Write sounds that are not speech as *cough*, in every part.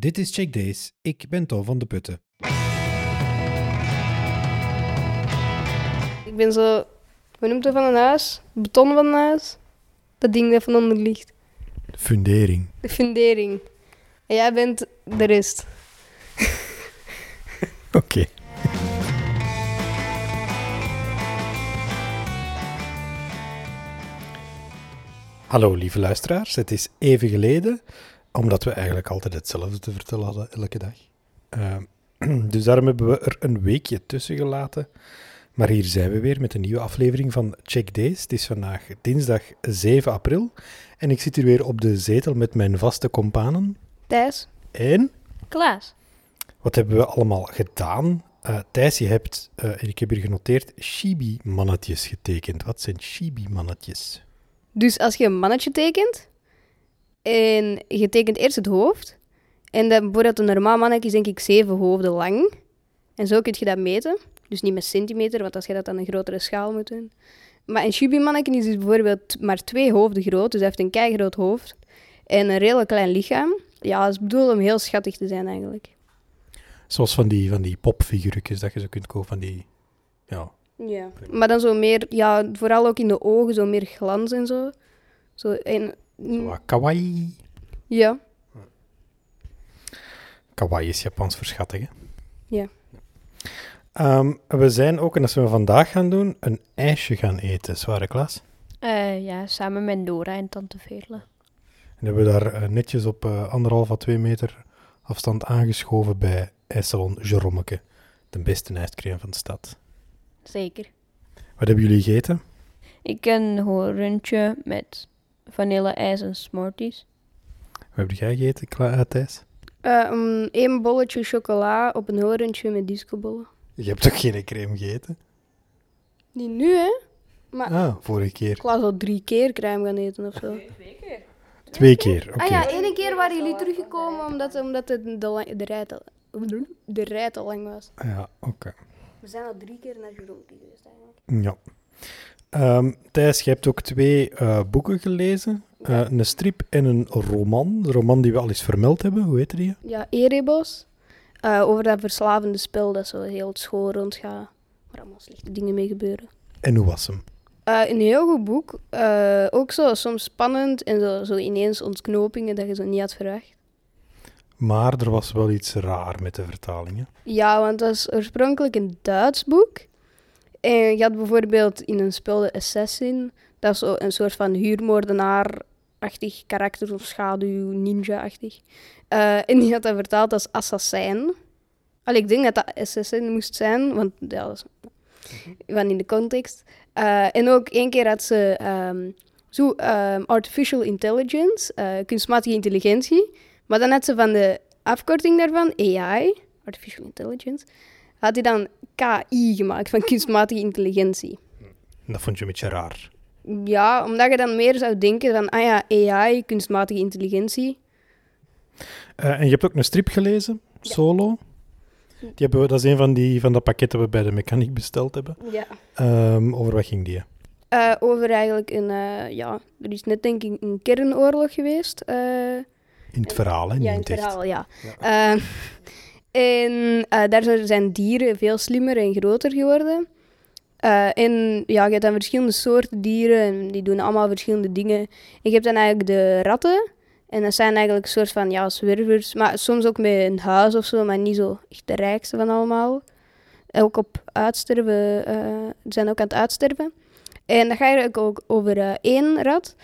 Dit is Check Days. Ik ben Tom van de Putten. Ik ben zo, hoe noemt dat van een huis? Beton van een huis? Dat ding dat van onder ligt. De fundering. De fundering. En jij bent de rest. *laughs* Oké. Hallo lieve luisteraars, het is even geleden, omdat we eigenlijk altijd hetzelfde te vertellen hadden elke dag. Ehm, *clears throat* dus daarom hebben we er een weekje tussen gelaten. Maar hier zijn we weer met een nieuwe aflevering van Check Days. Het is vandaag dinsdag 7 april en ik zit hier weer op de zetel met mijn vaste companen. Thijs? En Klaas. wat hebben we allemaal gedaan? Eh Thijs, je hebt, eh, en ik heb hier genoteerd, chibi-mannetjes getekend. Wat zijn chibi-mannetjes? Dus als je een mannetje tekent, en je tekent eerst het hoofd, en dan bijvoorbeeld een normaal mannetje is denk ik zeven hoofden lang. En zo kun je dat meten. Dus niet met centimeter, want als je dat aan een grotere schaal moet doen. Maar een chibi-mannetje is dus bijvoorbeeld maar twee hoofden groot, dus hij heeft een keigroot hoofd. En een redelijk klein lichaam. Ja, dat is bedoeld om heel schattig te zijn eigenlijk. Zoals van die, van die popfiguurtjes dat je zo kunt kopen, van die... Ja, Ja. Maar dan zo meer, ja, vooral ook in de ogen, zo meer glans en zo. Zo en, zo wat kawaii. ja, Kawaii is Japans voor schattig, hè? Ja. Ehm, we zijn ook, en dat we vandaag gaan doen, een ijsje gaan eten. Zware klas. Eh, ja, samen met Dora en Tante Veerle. En hebben we daar eh, netjes op eh, anderhalf à twee meter afstand aangeschoven bij ijssalon Jeromeke. De beste ijscream van de stad. Zeker. Wat hebben jullie gegeten? Ik een horentje met vanille-ijs en Smarties. Wat heb jij gegeten, eh, Thijs? Eh, een één bolletje chocola op een horentje met discobollen. Je hebt toch geen crème gegeten? Niet nu, hè? Maar Ah, vorige keer. ik was al drie keer crème gaan eten of zo. Twee keer, oké. Ah ja, ene keer waren jullie teruggekomen omdat, omdat de, de, de, rij te, de rij te lang was. Ja, oké. We zijn al drie keer naar Jeroen geweest eigenlijk. Ja. Ehm, Thijs, je hebt ook twee eh, boeken gelezen. Eh, een strip en een roman. De roman die we al eens vermeld hebben, hoe heette die? Ja, Erebos. Eh, over dat verslavende spel dat zo heel het school rondgaat. Waar allemaal slechte dingen mee gebeuren. En hoe was hem? Een heel goed boek. Ook zo soms spannend en zo, zo ineens ontknopingen dat je zo niet had verwacht. Maar er was wel iets raar met de vertalingen. Ja, want dat is oorspronkelijk een Duits boek. En je had bijvoorbeeld in een spel de Assassin. Dat is zo een soort van huurmoordenaar-achtig karakter of schaduw, ninja-achtig. Eh, en die had dat vertaald als assassin. Allee, ik denk dat dat assassin moest zijn, want ja, dat is van in de context. Eh, en ook één keer had ze ehm, zo, ehm, artificial intelligence, eh, kunstmatige intelligentie. Maar dan had ze van de afkorting daarvan, AI, artificial intelligence, had hij dan KI gemaakt van kunstmatige intelligentie. En dat vond je een beetje raar. Ja, omdat je dan meer zou denken van, ah ja, AI, kunstmatige intelligentie. Eh, en je hebt ook een strip gelezen, Solo. Die hebben we, dat is een van, die, van dat pakket dat we bij de mechaniek besteld hebben. Ja. Ehm, over wat ging die? Eh, over eigenlijk een, eh, ja, er is net denk ik een kernoorlog geweest. eh, In het verhaal, hè? niet ja, in het echt. verhaal, ja. Eh, en eh, daar zijn- dieren veel slimmer en groter geworden. Eh, en ja, je hebt dan verschillende soorten dieren en die doen allemaal verschillende dingen. En je hebt dan eigenlijk de ratten. En dat zijn eigenlijk een soort van ja, zwervers, maar soms ook met een huis of zo, maar niet zo echt de rijkste van allemaal. Ook op uitsterven, eh, zijn ook aan het uitsterven. En dan ga je ook over één rat,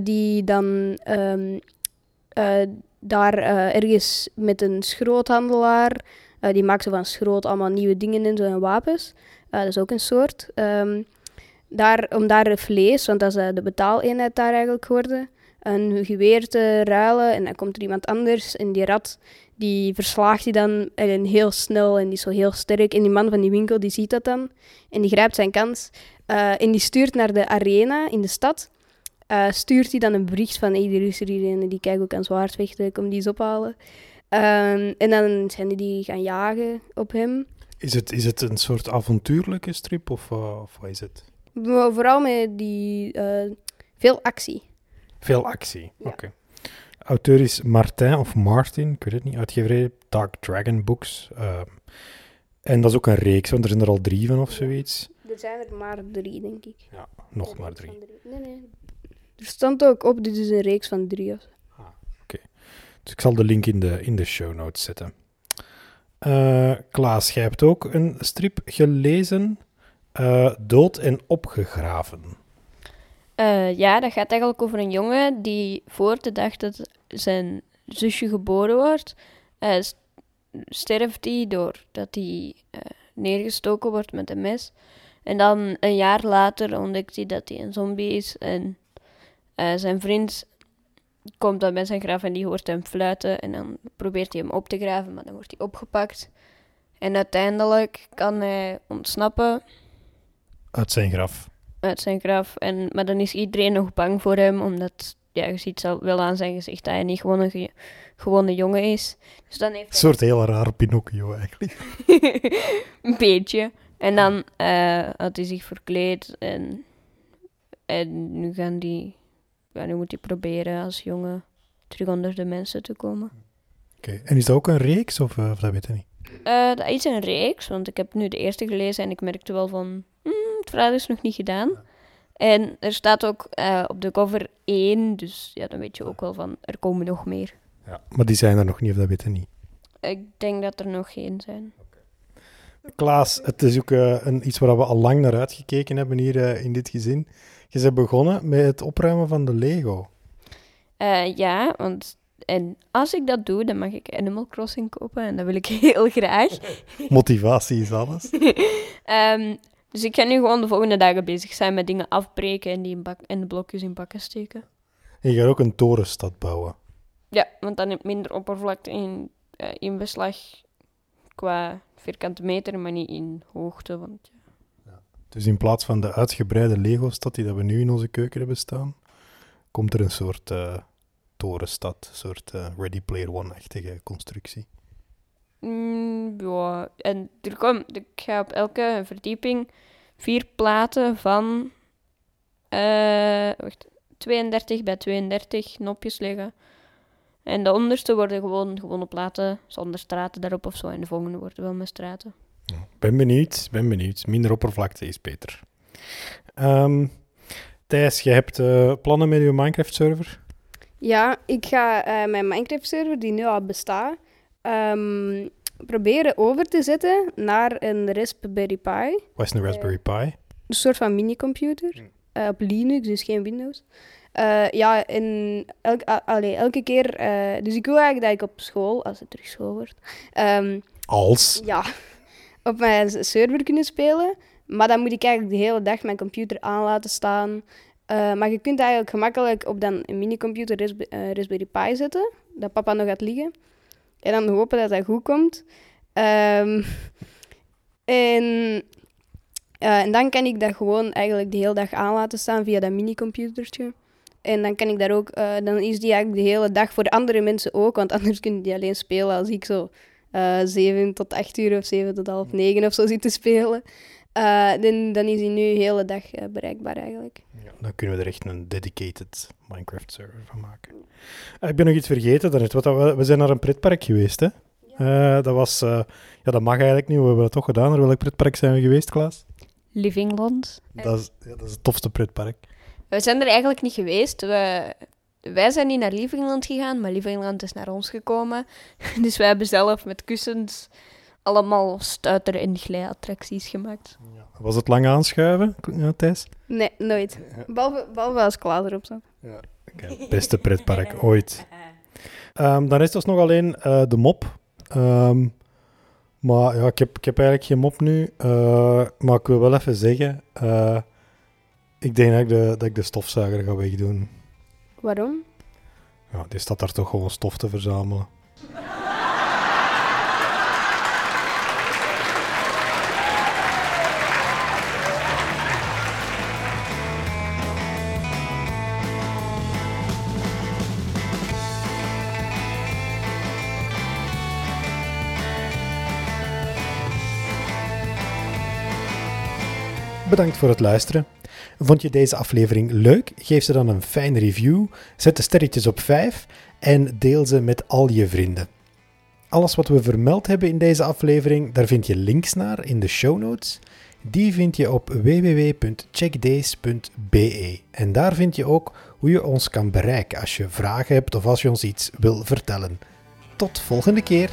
die dan ehm, eh, daar eh, ergens met een schroothandelaar, eh, die maakt zo van schroot allemaal nieuwe dingen en zo en wapens. Eh, dat is ook een soort. Ehm, daar, om daar vlees, want dat is de betaaleenheid daar eigenlijk geworden, een geweer te ruilen. En dan komt er iemand anders en die rat, die verslaagt hij dan en heel snel en die is zo heel sterk. En die man van die winkel, die ziet dat dan en die grijpt zijn kans. En die stuurt naar de arena in de stad. Eh, stuurt hij dan een bericht van, hey, er is er hier een die kijkt ook aan zwaardvechten, kom die eens ophalen. Ehm, en dan zijn die, die gaan jagen op hem. Is het, is het een soort avontuurlijke strip of, eh, of wat is het? Vooral met die, eh, veel actie. Veel actie, Ja. oké. Auteur is Martin of Martin, ik weet het niet. Uitgeverij Dark Dragon Books. Ehm, en dat is ook een reeks, want er zijn er al drie van of zoiets. Er zijn er maar drie, denk ik. Nog Een maar drie. van Nee, nee. Er stond ook op, dit is een reeks van drie. Of... Dus ik zal de link in de, in de show notes zetten. Eh, Klaas, jij hebt ook een strip gelezen. eh, Dood en opgegraven. Eh, ja, dat gaat eigenlijk over een jongen die voor de dag dat zijn zusje geboren wordt, sterft hij doordat hij eh, neergestoken wordt met een mes. En dan een jaar later ontdekt hij dat hij een zombie is en eh, zijn vriend komt dan bij zijn graf en die hoort hem fluiten en dan probeert hij hem op te graven, maar dan wordt hij opgepakt. En uiteindelijk kan hij ontsnappen Uit zijn graf. uit zijn graf. En, maar dan is iedereen nog bang voor hem, omdat ja, je ziet wel aan zijn gezicht dat hij niet gewoon een ge- gewone jongen is. Dus dan heeft Een soort heel raar Pinocchio eigenlijk. *laughs* een beetje. En dan eh, had hij zich verkleed en, en nu gaan die, ja, nu moet hij proberen als jongen terug onder de mensen te komen. Oké. En is dat ook een reeks of, eh, of dat weet je niet? Eh, dat is een reeks, want ik heb nu de eerste gelezen en ik merkte wel van, hmm, het verhaal is nog niet gedaan. En er staat ook eh, op de cover één, dus ja, dan weet je ook wel van, er komen nog meer. Ja. Maar die zijn er nog niet of dat weet je niet. Ik denk dat er nog geen zijn. Klaas, het is ook een, iets waar we al lang naar uitgekeken hebben hier in dit gezin. Je bent begonnen met het opruimen van de Lego. Eh, ja, want en als ik dat doe, dan mag ik Animal Crossing kopen en dat wil ik *laughs* heel graag. Motivatie is alles. *laughs* Ehm, dus ik ga nu gewoon de volgende dagen bezig zijn met dingen afbreken en die in, bak en de blokjes in bakken steken. En je gaat ook een torenstad bouwen. Ja, want dan heb ik minder oppervlakte in, eh, in beslag qua vierkante meter, maar niet in hoogte. Want ja. Dus in plaats van de uitgebreide Lego-stad die dat we nu in onze keuken hebben staan, komt er een soort eh, torenstad, een soort eh, Ready Player One-achtige constructie. Mm, ja, en er ik ga op elke verdieping vier platen van eh, wacht, 32 bij 32 nopjes leggen. En de onderste worden gewoon gewone platen zonder straten daarop of zo. En de volgende worden wel met straten. Ben benieuwd, ben benieuwd. Minder oppervlakte is beter. Ehm, Thijs, je hebt eh, plannen met je Minecraft-server? Ja, ik ga eh, mijn Minecraft-server, die nu al bestaat, ehm, proberen over te zetten naar een Raspberry Pi. Wat is een Raspberry Pi? Een soort van minicomputer. Hmm. eh, op Linux, dus geen Windows. Eh, ja, en elk, a- allee, elke keer... eh, dus ik wil eigenlijk dat ik op school, als het terug school wordt... ehm, Als? ja, op mijn server kunnen spelen. Maar dan moet ik eigenlijk de hele dag mijn computer aan laten staan. Eh, maar je kunt eigenlijk gemakkelijk op dan een minicomputer Rasbe- eh, Raspberry Pi zetten, dat papa nog gaat liggen. En dan hopen dat dat goed komt. Ehm, en, eh, en dan kan ik dat gewoon eigenlijk de hele dag aan laten staan via dat minicomputertje. En dan kan ik daar ook, dan is die eigenlijk de hele dag voor andere mensen ook, want *laughs* anders kunnen die alleen spelen als ik zo eh 7 tot 8 uur of 7 tot half 9 of zo zit te spelen. Eh, dan, dan is die nu de hele dag eh, bereikbaar eigenlijk. Ja, dan kunnen we er echt een dedicated Minecraft-server van maken. Ik ben nog iets vergeten daarnet. Wat dat we, we zijn naar een pretpark geweest, hè? Eh, dat was... eh, ja, dat mag eigenlijk niet. We hebben het toch gedaan. Naar welk pretpark zijn we geweest, Klaas? Livingland. Dat is, ja, dat is het tofste pretpark. We zijn er eigenlijk niet geweest. We, wij zijn niet naar Livingland gegaan, maar Livingland is naar ons gekomen. *laughs* Dus wij hebben zelf met kussens allemaal stuiter- en glijattracties gemaakt. Was het lang aanschuiven, ja, Thijs? Nee, nooit. Behalve, behalve als Klaas erop zat. Oké, beste pretpark *laughs* ooit. Ehm, dan is dus nog alleen eh, de mop. Ehm, maar ja, ik heb, ik heb eigenlijk geen mop nu. Eh, maar ik wil wel even zeggen... eh, ik denk dat ik, de, dat ik de stofzuiger ga wegdoen. Waarom? Ja, die staat daar toch gewoon stof te verzamelen. Bedankt voor het luisteren. Vond je deze aflevering leuk? Geef ze dan een fijne review, zet de sterretjes op 5 en deel ze met al je vrienden. Alles wat we vermeld hebben in deze aflevering, daar vind je links naar in de show notes. Die vind je op www.checkdays.be. En daar vind je ook hoe je ons kan bereiken als je vragen hebt of als je ons iets wil vertellen. Tot volgende keer!